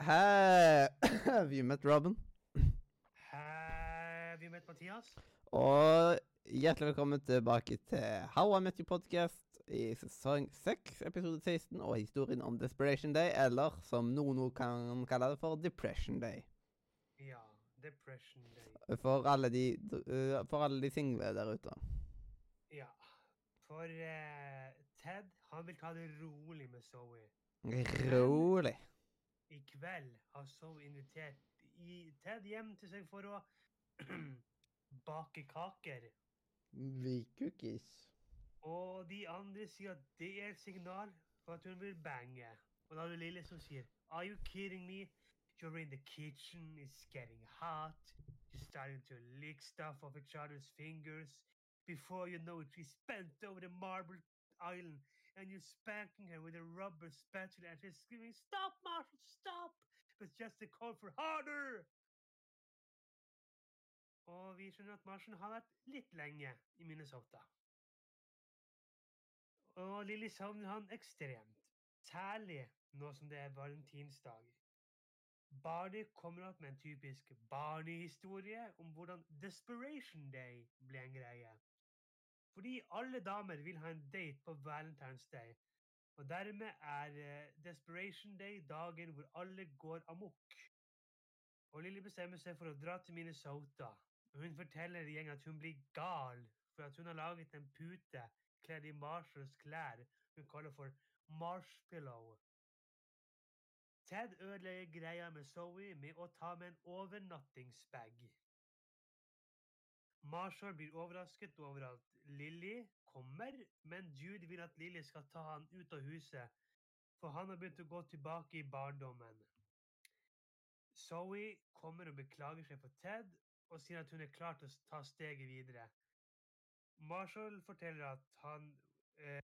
Have you met Robin? Have you met Mathias? Og hjertelig velkommen tilbake til How I Met You Podcast i sesong 6, episode 16, og historien om Desperation Day, eller som noen kan kalle det for Depression Day. Ja, Depression Day. For alle de, uh, for alle de single der ute. Ja. For uh, Ted, han vil ta det rolig med Zoe. Rolig. I kveld har Sov invitert i Ted hjem til seg for å bake kaker. Vi cookies. Og de andre sier at det er et signal for at hun vil bange. Og da er det Lille som sier Are you kidding me? You're in the kitchen, it's getting hot. You're starting to lick stuff off each other's fingers. Before you know it, we spent over the marble island and you're spanking her with a rubber spatula and she's screaming, Stop, Marshall, stop! But just a call for harder! Og vi skjønner at Marshall har vært litt lenge i Minnesota. Og Lilly savner han ekstremt, særlig nå som det er valentinsdag. Barney kommer opp med en typisk Barney-historie om hvordan Desperation Day ble en greie. Fordi alle damer vil ha en date på Valentine's Day, og dermed er eh, Desperation Day dagen hvor alle går amok. Og Lilly bestemmer seg for å dra til Minnesota. Hun forteller gjengen at hun blir gal for at hun har laget en pute kledd i Marshalls klær hun kaller for Marshpillow. Ted ødelegger greia med Zoe med å ta med en overnattingsbag. Marshall blir overrasket over at Lilly kommer, men Jude vil at Lilly skal ta han ut av huset, for han har begynt å gå tilbake i barndommen. Zoe kommer og beklager seg for Ted, og sier at hun er klar til å ta steget videre. Marshall forteller at han eh,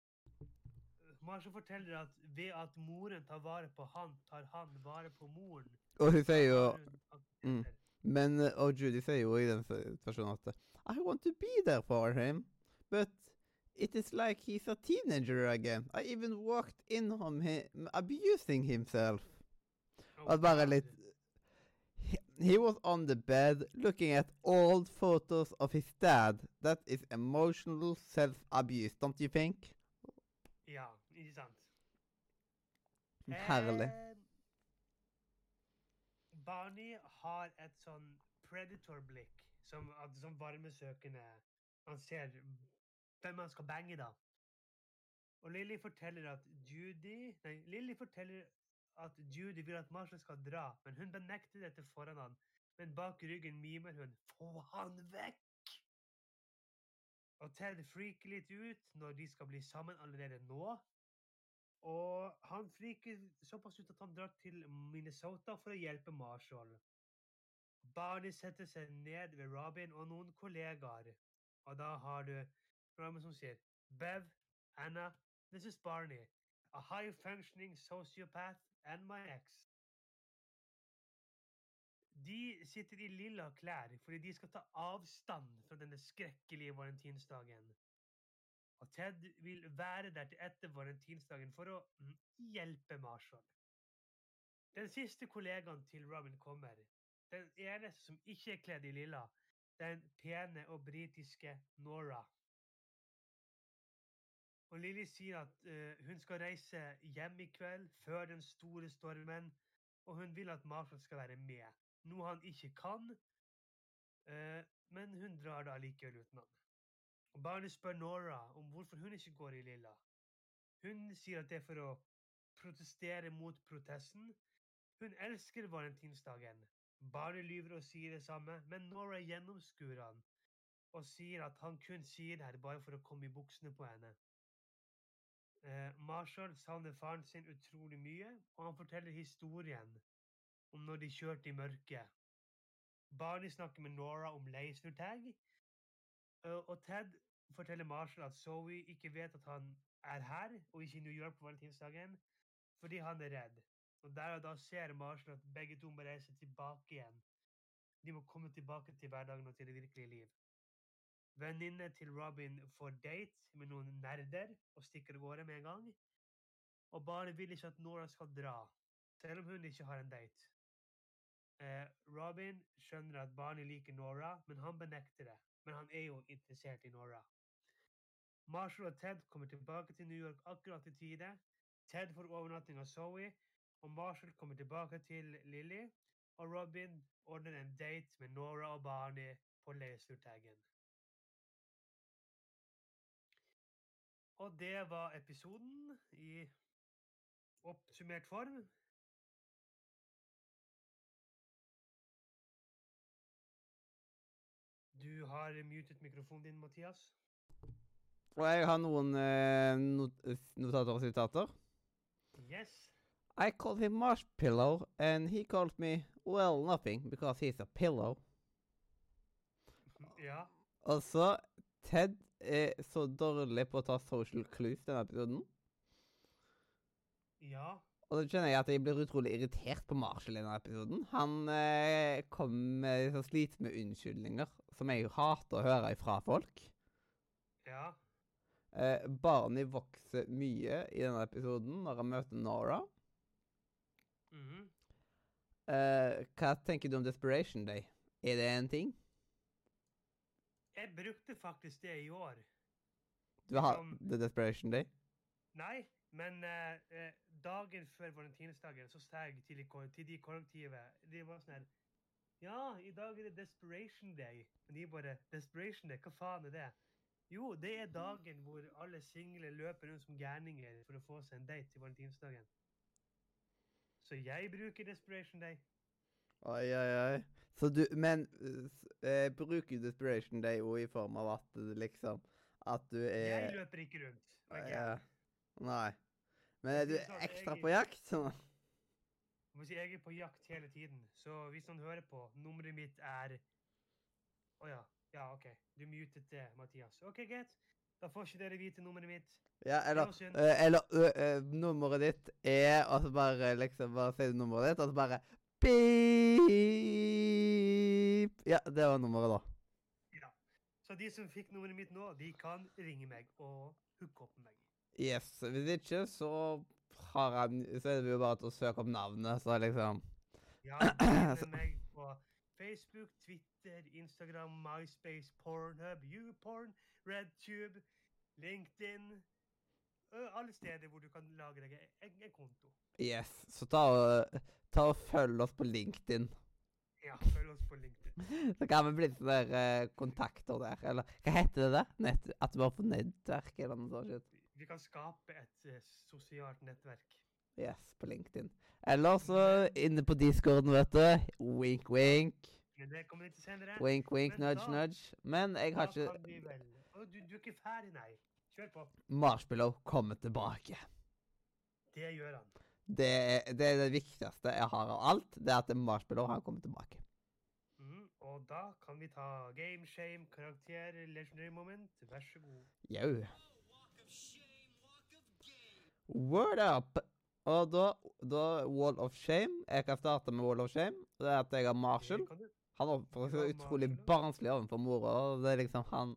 Marshall forteller at ved at moren tar vare på han, tar han vare på moren. Og hun sier jo mm. Men uh, Og Judy sier jo i den versjonen at I want to be there for him, but it is like he's a teenager again. I even walked in on him abusing himself. Oh, Og bare litt he, he was on the bed looking at old photos of his dad. That is emotional self-abuse, don't you think? Ja, ikke sant? Herlig. Eh, Barney har et sånn predator-blikk, som, som varmesøkende Han ser hvem han skal bange, da. Og Lilly forteller at Judy Nei, Lilly forteller at Judy vil at Marshall skal dra, men hun benekter dette foran han. Men bak ryggen mimer hun 'Få han vekk!' Og Ted freaker litt ut når de skal bli sammen allerede nå. Og han friker såpass ut at han drar til Minnesota for å hjelpe Marshall. Barney setter seg ned ved Robin og noen kollegaer. Og da har du Robin som sier Bev, Anna, this is Barney. A high-functioning sociopath and my ex. De sitter i lilla klær fordi de skal ta avstand fra denne skrekkelige valentinsdagen. Og Ted vil være der til etter valentinsdagen for å mm, hjelpe Marshall. Den siste kollegaen til Robin kommer. Den eneste som ikke er kledd i lilla. Den pene og britiske Nora. Og Lilly sier at uh, hun skal reise hjem i kveld før den store stormen, og hun vil at Marshall skal være med. Noe han ikke kan, Uh, men hun drar da likevel uten han. Og Barney spør Nora om hvorfor hun ikke går i lilla. Hun sier at det er for å protestere mot protesten. Hun elsker valentinsdagen. Barnet lyver og sier det samme, men Nora gjennomskuer han og sier at han kun sier det her bare for å komme i buksene på henne. Eh, Marshall savner faren sin utrolig mye, og han forteller historien om når de kjørte i mørket. Barney snakker med Nora om lasertag, eh, og Ted forteller Marshall at Zoe ikke vet at han er her og ikke i New York på valentinsdagen, fordi han er redd. Og der og da ser Marshall at begge to må reise tilbake igjen. De må komme tilbake til hverdagen og til det virkelige liv. Venninne til Robin får date med noen nerder og stikker av gårde med en gang. Og bare vil ikke at Nora skal dra. selv om hun ikke har en date. Eh, Robin skjønner at barnet liker Nora, men han benekter det. Men han er jo interessert i Nora. Marshall og Ted kommer tilbake til New York akkurat i tide. Ted får overnatting av Zoe, og Marshall kommer tilbake til Lily. Og Robin ordner en date med Nora og barnet på lasertaggen. Og det var episoden i oppsummert form. Du har mutet mikrofonen din, Mathias. Og jeg har noen eh, not notater og sitater. Yes. I called him Marshpillow, and he called me, well, nothing, because he's a pillow. Ja. Og så Ted er så dårlig på å ta social clues denne episoden. Ja. Og så kjenner jeg at jeg blir utrolig irritert på Marshall i denne episoden. Han eh, kom med så med unnskyldninger som jeg hater å høre ifra folk. Ja. Eh, Barney vokser mye i denne episoden når han møter Nora. mhm. Eh, hva tenker du om Desperation Day? Er det en ting? Jeg brukte faktisk det i år. Du har Som, The Desperation Day? Nei, men eh, eh, dagen før valentinsdagen så sa jeg til, de ko- til de kollektive De var sånn her Ja, i dag er det Desperation Day. Men de bare Desperation Day? Hva faen er det? Jo, det er dagen hvor alle single løper rundt som gærninger for å få seg en date til valentinsdagen. Så jeg bruker Desperation Day. Oi, oi, oi. Så du Men eh, eh, bruker du Desperation Day jo i form av at liksom At du Jeg er løper ikke rundt. Okay. Ja. Nei. Men er du ekstra på jakt? Sånn. Jeg jeg er på jakt hele tiden, så hvis noen hører på, nummeret mitt er Å ja. Ja, OK. Du mutet det, Mathias. OK, greit. Da får ikke dere vite nummeret mitt. Ja, eller eh, Eller ø, ø, nummeret ditt er Og så bare liksom Bare sier du nummeret ditt, og så bare Beep. Ja, det var nummeret, da. Ja. Så de som fikk nummeret mitt nå, de kan ringe meg og hooke opp med meg. Yes. Hvis ikke, så har han Så er det jo bare til å søke opp navnet, så liksom Ja, de meg på Facebook, Twitter, Instagram, MySpace, Pornhub, YouPorn, RedTube, LinkedIn Alle steder hvor du kan lage deg en, en konto. Yes. Så ta og, ta og følg oss på LinkedIn. Ja, følg oss på LinkedIn. Så kan vi bli sånne der, eh, kontakter der. Eller hva heter det? der? Nett, at du bare får nettverk eller noe sånt. Vi kan skape et uh, sosialt nettverk. Yes, på LinkedIn. Eller så inne på discorden, vet du. Wink, wink. Men det kommer litt senere. Wink, wink, Men nudge, da- nudge. Men jeg har ikke du, du er ikke ferdig, nei. Kjør på. Marshmallow kommer tilbake. Det gjør han. Det er, det er det viktigste jeg har av alt. Det er at Marshmallow har kommet tilbake. Mm, Og da kan vi ta game, shame, karakter, legendary moment. Vær så god. Jau. Word up! Og da, da Wall of Shame Jeg kan starte med Wall of Shame. Det er at jeg har Marshall. Han oppfører seg utrolig barnslig overfor mora. Det er liksom han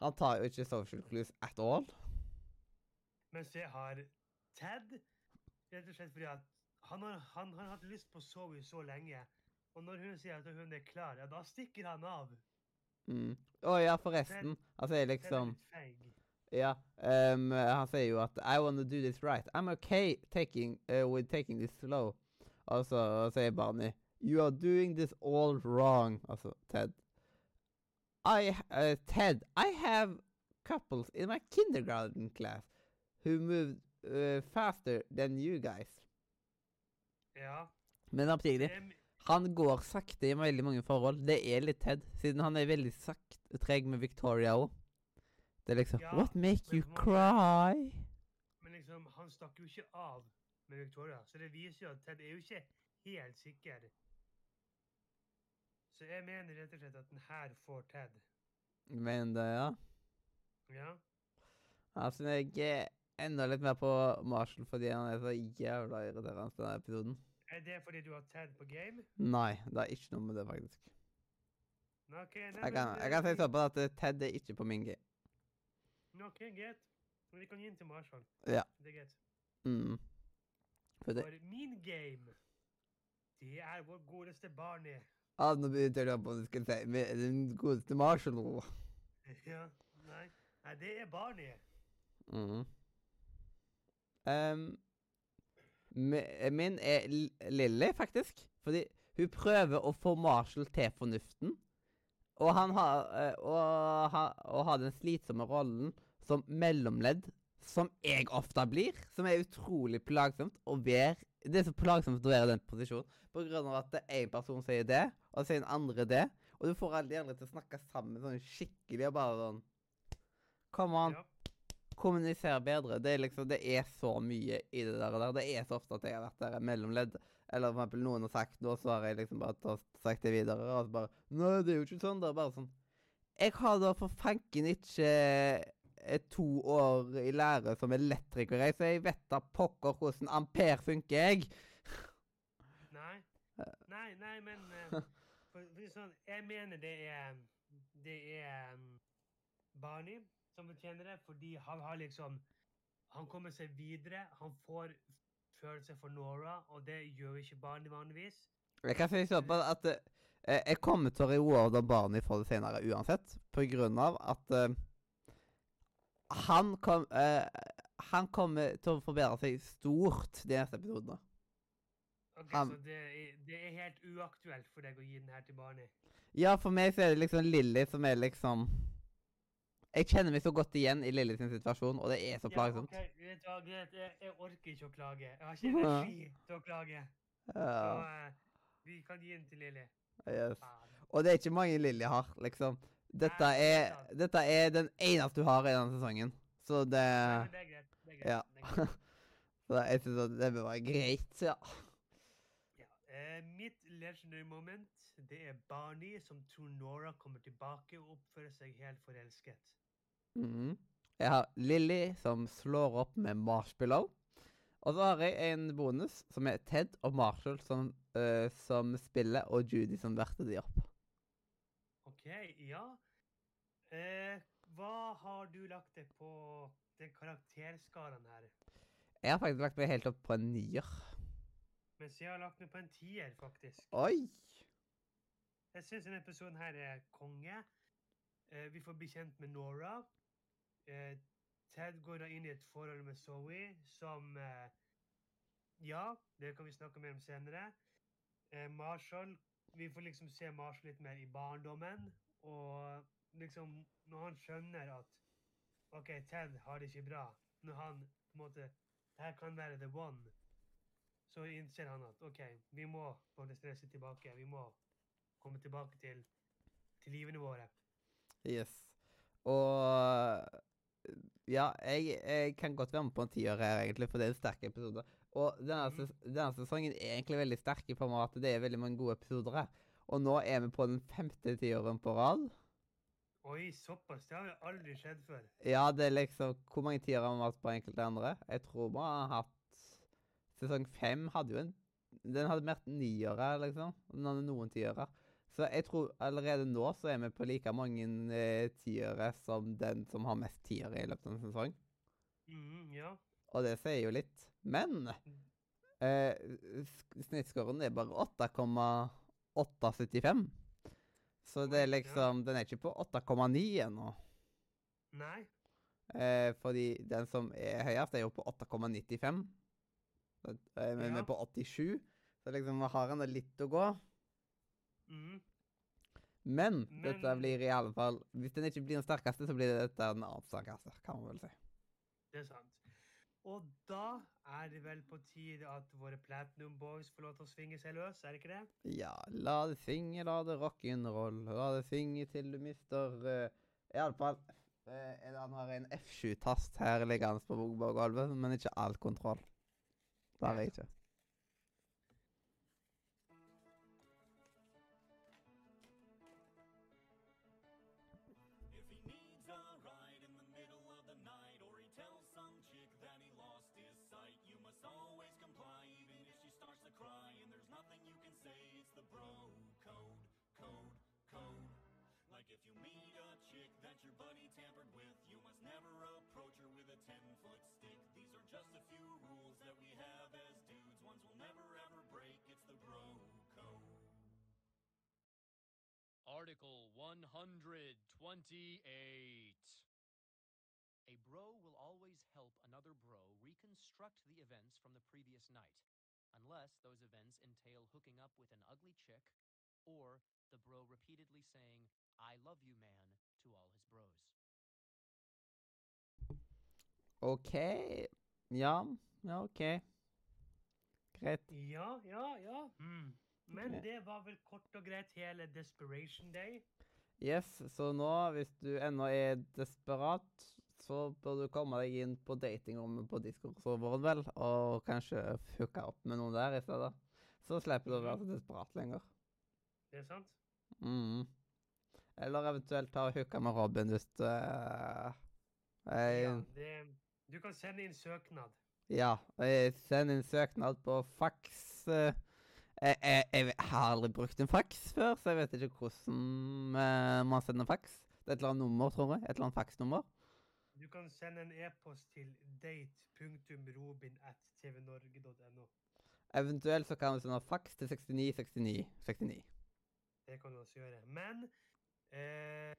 Han tar jo ikke social clues at all. Mens jeg har Ted, rett og slett fordi at han har, han har hatt lyst på Zoe så lenge. Og når hun sier at hun er klar, ja, da stikker han av. Mm. Å ja, forresten. Han sier er liksom. Ja, Um, han sier jo at I wanna do this right. I'm okay taking, uh, with taking this slow. Og så sier Barney You are doing this all wrong. Altså Ted. I, uh, Ted, I have couples in my kindergarten class who moved uh, faster than you guys. Ja. Men samtidig, han går sakte i veldig mange forhold. Det er litt Ted, siden han er veldig sakte treg med Victoria òg. Det er liksom Ja, What make you må, cry? Men liksom, han stakk jo ikke av med Victoria, så det viser jo at Ted er jo ikke helt sikker. Så jeg mener rett og slett at den her får Ted. Mener det, ja. Ja. Altså, jeg er enda litt mer på Marshall fordi han er så jævla irriterende denne episoden. Er det fordi du har Ted på game? Nei, det er ikke noe med det, faktisk. Ok, nei, Jeg kan, jeg kan si eh, såpass at eh, Ted er ikke på min game. Ok, greit. Men vi kan gi den til Marshall. Ja. Det er greit. Mm. For det, For min game, det er vår godeste Barney. ah, nå begynte jeg på om du skulle si den godeste Marshall. Ja, nei. Nei, det er Barney. Mhm. Mi- min er Lilly, faktisk. Fordi hun prøver å få Marshall til fornuften. Og han har eh, og, og har den slitsomme rollen som mellomledd, som jeg ofte blir. Som er utrolig plagsomt å være Det er så plagsomt å være i den posisjonen. På grunn av at én person sier det, og så sier den andre det. Og du får alle de andre til å snakke sammen sånn skikkelig og bare sånn Come on Ja. Kommunisere bedre. Det er liksom, det er så mye i det der. Det er så ofte at jeg har vært der mellomledd. Eller for eksempel noen har sagt noe, så har jeg liksom bare sagt det videre. Og så bare Nei, det er jo ikke sånn. Det er bare sånn Jeg har da for fanken ikke eh, to år i lære som elektriker, jeg, så jeg vet da pokker hvordan ampere funker, jeg. Nei. Nei, nei, men eh, for, for sånn, Jeg mener det er Det er um, Barney som fortjener det, fordi han har liksom Han kommer seg videre. Han får følelser for Nora, og det gjør ikke Barney vanligvis. Jeg kan si sånn at eh, jeg kommer til å rewarde Barney for det senere uansett, på grunn av at eh, han, kom, eh, han kommer til å forbedre seg stort de neste episodene. Ok, Han- Så det er, det er helt uaktuelt for deg å gi den her til Barney? Ja, for meg så er det liksom Lilly som er liksom Jeg kjenner meg så godt igjen i Lilly sin situasjon, og det er så plagsomt. Ja, ok, vet du hva, greit. Jeg, jeg orker ikke å klage. Jeg har ikke energi til å klage. Så Ja, eh, vi kan gi den til Lilly. yes. Og det er ikke mange Lilly har, liksom. Dette er er, dette er den eneste du har i denne sesongen. Så det Nei, det er greit. Det er greit. Ja. Det er greit. Så jeg syns at det bør være greit, ja. Ja. Eh, mitt legendary moment, det er Barney som tror Nora kommer tilbake og oppfører seg helt forelsket. Mhm. Jeg har Lilly som slår opp med Marshmallow. Og så har jeg en bonus som er Ted og Marshall som, uh, som spiller, og Judy som verter de opp. OK, ja. Eh, hva har du lagt deg på den karakterskalaen her? Jeg har faktisk lagt meg helt opp på en nier. Mens jeg har lagt meg på en tier, faktisk. Oi! Jeg syns denne episoden her er konge. Eh, vi får bli kjent med Nora. Eh, Ted går da inn i et forhold med Zoe som eh, Ja, det kan vi snakke mer om senere. Eh, Marshall Vi får liksom se Marshall litt mer i barndommen. Og liksom Når han skjønner at OK, Ted har det ikke bra. Når han på en måte her kan være the one. Så innser han at OK, vi må stresse tilbake. Vi må komme tilbake til, til livene våre. Yes. Og Ja, jeg, jeg kan godt være med på en tiår her, egentlig, for det er en sterk episode. Og denne, Mhm. ses denne sesongen er egentlig veldig sterk i form av at det er veldig mange gode episoder her. Og nå er vi på den femte tiåren på rad. Oi, såpass. Det har jo aldri skjedd før. Ja, det er liksom Hvor mange tiår har vi hatt på enkelte andre? Jeg tror vi har hatt Sesong fem hadde jo en Den hadde mer niere, liksom. Den hadde noen tiere. Så jeg tror allerede nå så er vi på like mange eh, tiere som den som har mest tiere i løpet av en sesong. Mm, ja. Og det sier jo litt. Men eh, snittskåren er bare 8,875. Så det er ja. liksom Den er ikke på 8,9 ennå. Nei. Eh, fordi den som er høyest, er jo på 8,95. Så, eh, Men vi er på 87, så liksom har ennå litt å gå. Mhm. Men, Men- dette blir i alle fall Hvis den ikke blir den sterkeste, så blir det dette den annet sterkeste, kan man vel si. Det er sant. Og da er det vel på tide at våre Platinum Boys får lov til å svinge seg løs, er det ikke det? Ja, la det svinge, la det rock'n'roll. La det svinge til du mister uh, Iallfall uh, Han har en F7-tast her liggende på på gulvet, men ikke all kontroll. Bare ikke. your tampered with. You must never approach her with a 10-foot stick. These are just a few rules that we have as dudes. Ones we'll never ever break. It's the bro code. Article 128. A bro will always help another bro reconstruct the events from the previous night, unless those events entail hooking up with an ugly chick, or the bro repeatedly saying, I love you, man, OK. Ja, ja, OK. Greit. Ja, ja, ja. Mm. Men det var vel kort og greit hele Desperation Day. Yes, så nå, hvis du ennå er desperat, så bør du komme deg inn på datingrommet på Discord-serveren, vel, og kanskje hooke opp med noen der i stedet. Så slipper du å være så desperat lenger. Det er sant? Mhm. Eller eventuelt ta og hooke med Robin hvis du uh, er... Ja, det, du kan sende inn søknad. Ja. eh, Send inn søknad på fax. eh, Jeg, jeg, jeg har aldri brukt en fax før, så jeg vet ikke hvordan eh, man sender fax. Det er et eller annet nummer, tror jeg. Et eller annet faxnummer. Du kan sende en e-post til date.robin.tvnorge.no. Eventuelt så kan du sende fax til 69 69 69. Det kan du også gjøre. Men eh,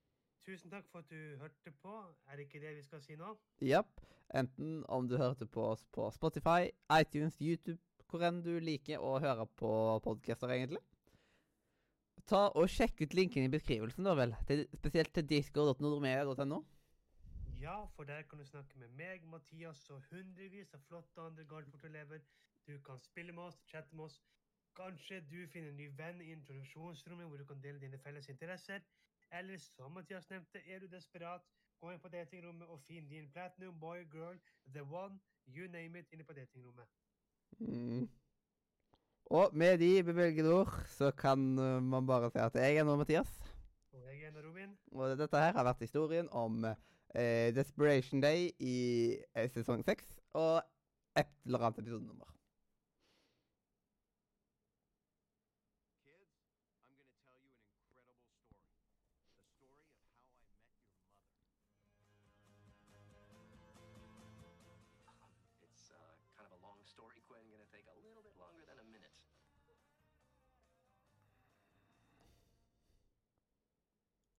tusen takk for at du hørte på. Er det ikke det vi skal si nå? Jepp. Enten om du hørte på oss på Spotify, iTunes, YouTube, hvor enn du liker å høre på podcaster, egentlig. Ta og Sjekk ut linken i beskrivelsen, da vel. Til, spesielt til discord.nordmedia.no. Ja, for der kan du snakke med meg, Mathias og hundrevis av flotte andre Garderfort-elever. Du kan spille med oss, chatte med oss. Kanskje du finner en ny venn i introduksjonsrommet hvor du kan dele dine felles interesser. Eller som Mathias nevnte, er du desperat, gå inn på datingrommet og finn din platinum boy, girl, the one, you name it, inne på datingrommet. Mm. Og med de bevelgede ord så kan uh, man bare si at jeg er nå Mathias. Og jeg er nå Robin. Og dette her har vært historien om eh, Desperation Day i eh, sesong seks og et eller annet episodenummer.